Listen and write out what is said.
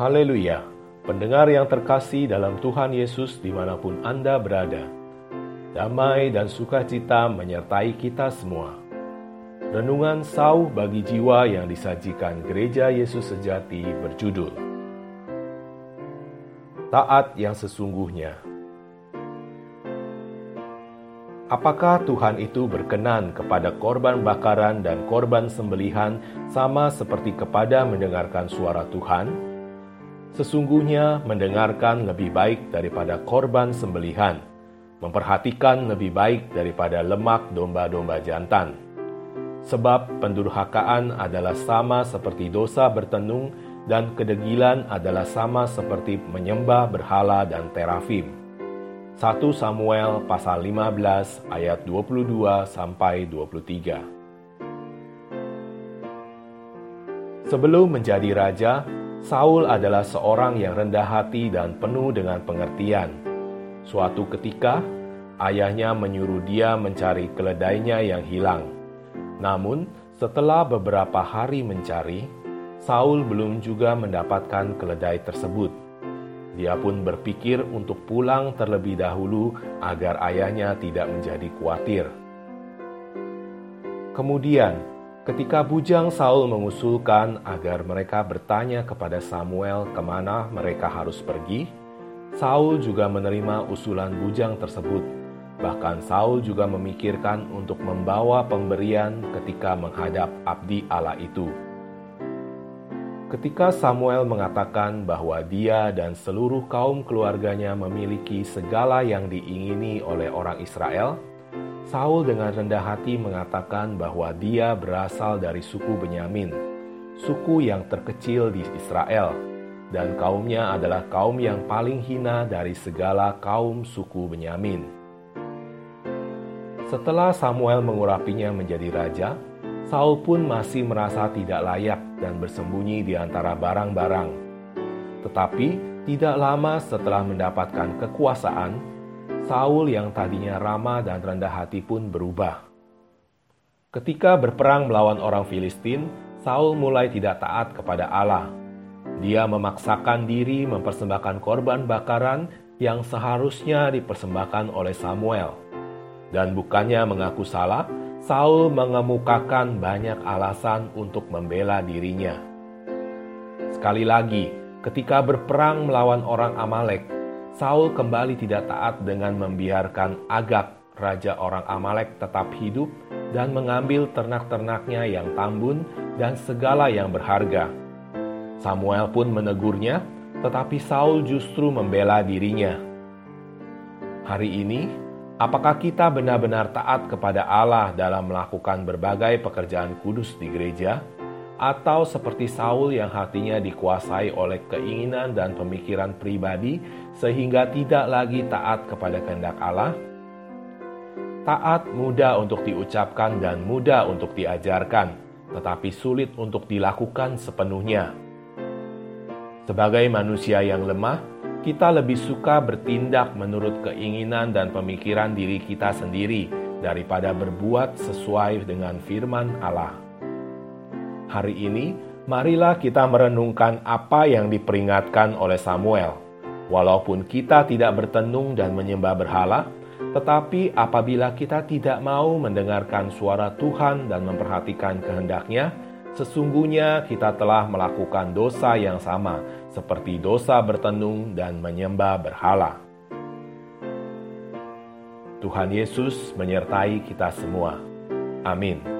Haleluya! Pendengar yang terkasih dalam Tuhan Yesus di mana pun Anda berada, damai dan sukacita menyertai kita semua. Renungan sauh bagi jiwa yang disajikan Gereja Yesus Sejati berjudul Taat yang Sesungguhnya. Apakah Tuhan itu berkenan kepada korban bakaran dan korban sembelihan sama seperti kepada mendengarkan suara Tuhan? Sesungguhnya mendengarkan lebih baik daripada korban sembelihan, memperhatikan lebih baik daripada lemak domba-domba jantan. Sebab pendurhakaan adalah sama seperti dosa bertenung dan kedegilan adalah sama seperti menyembah berhala dan terafim. 1 Samuel pasal 15 ayat 22 sampai 23. Sebelum menjadi raja, Saul adalah seorang yang rendah hati dan penuh dengan pengertian. Suatu ketika, ayahnya menyuruh dia mencari keledainya yang hilang. Namun, setelah beberapa hari mencari, Saul belum juga mendapatkan keledai tersebut. Dia pun berpikir untuk pulang terlebih dahulu agar ayahnya tidak menjadi khawatir. Kemudian, ketika bujang Saul mengusulkan agar mereka bertanya kepada Samuel ke mana mereka harus pergi, Saul juga menerima usulan bujang tersebut. Bahkan Saul juga memikirkan untuk membawa pemberian ketika menghadap abdi Allah itu. Ketika Samuel mengatakan bahwa dia dan seluruh kaum keluarganya memiliki segala yang diingini oleh orang Israel, Saul dengan rendah hati mengatakan bahwa dia berasal dari suku Benyamin, suku yang terkecil di Israel, dan kaumnya adalah kaum yang paling hina dari segala kaum suku Benyamin. Setelah Samuel mengurapinya menjadi raja, Saul pun masih merasa tidak layak dan bersembunyi di antara barang-barang. Tetapi tidak lama setelah mendapatkan kekuasaan, Saul yang tadinya ramah dan rendah hati pun berubah. Ketika berperang melawan orang Filistin, Saul mulai tidak taat kepada Allah. Dia memaksakan diri mempersembahkan korban bakaran yang seharusnya dipersembahkan oleh Samuel. Dan bukannya mengaku salah, Saul mengemukakan banyak alasan untuk membela dirinya. Sekali lagi, ketika berperang melawan orang Amalek, Saul kembali tidak taat dengan membiarkan Agak, raja orang Amalek, tetap hidup dan mengambil ternak-ternaknya yang tambun dan segala yang berharga. Samuel pun menegurnya, tetapi Saul justru membela dirinya. Hari ini, Apakah kita benar-benar taat kepada Allah dalam melakukan berbagai pekerjaan kudus di gereja? Atau seperti Saul yang hatinya dikuasai oleh keinginan dan pemikiran pribadi sehingga tidak lagi taat kepada kehendak Allah? Taat mudah untuk diucapkan dan mudah untuk diajarkan, tetapi sulit untuk dilakukan sepenuhnya. Sebagai manusia yang lemah, kita lebih suka bertindak menurut keinginan dan pemikiran diri kita sendiri daripada berbuat sesuai dengan firman Allah. Hari ini, marilah kita merenungkan apa yang diperingatkan oleh Samuel. Walaupun kita tidak bertenung dan menyembah berhala, tetapi apabila kita tidak mau mendengarkan suara Tuhan dan memperhatikan kehendaknya, sesungguhnya kita telah melakukan dosa yang sama, seperti dosa bertenung dan menyembah berhala. Tuhan Yesus menyertai kita semua. Amin.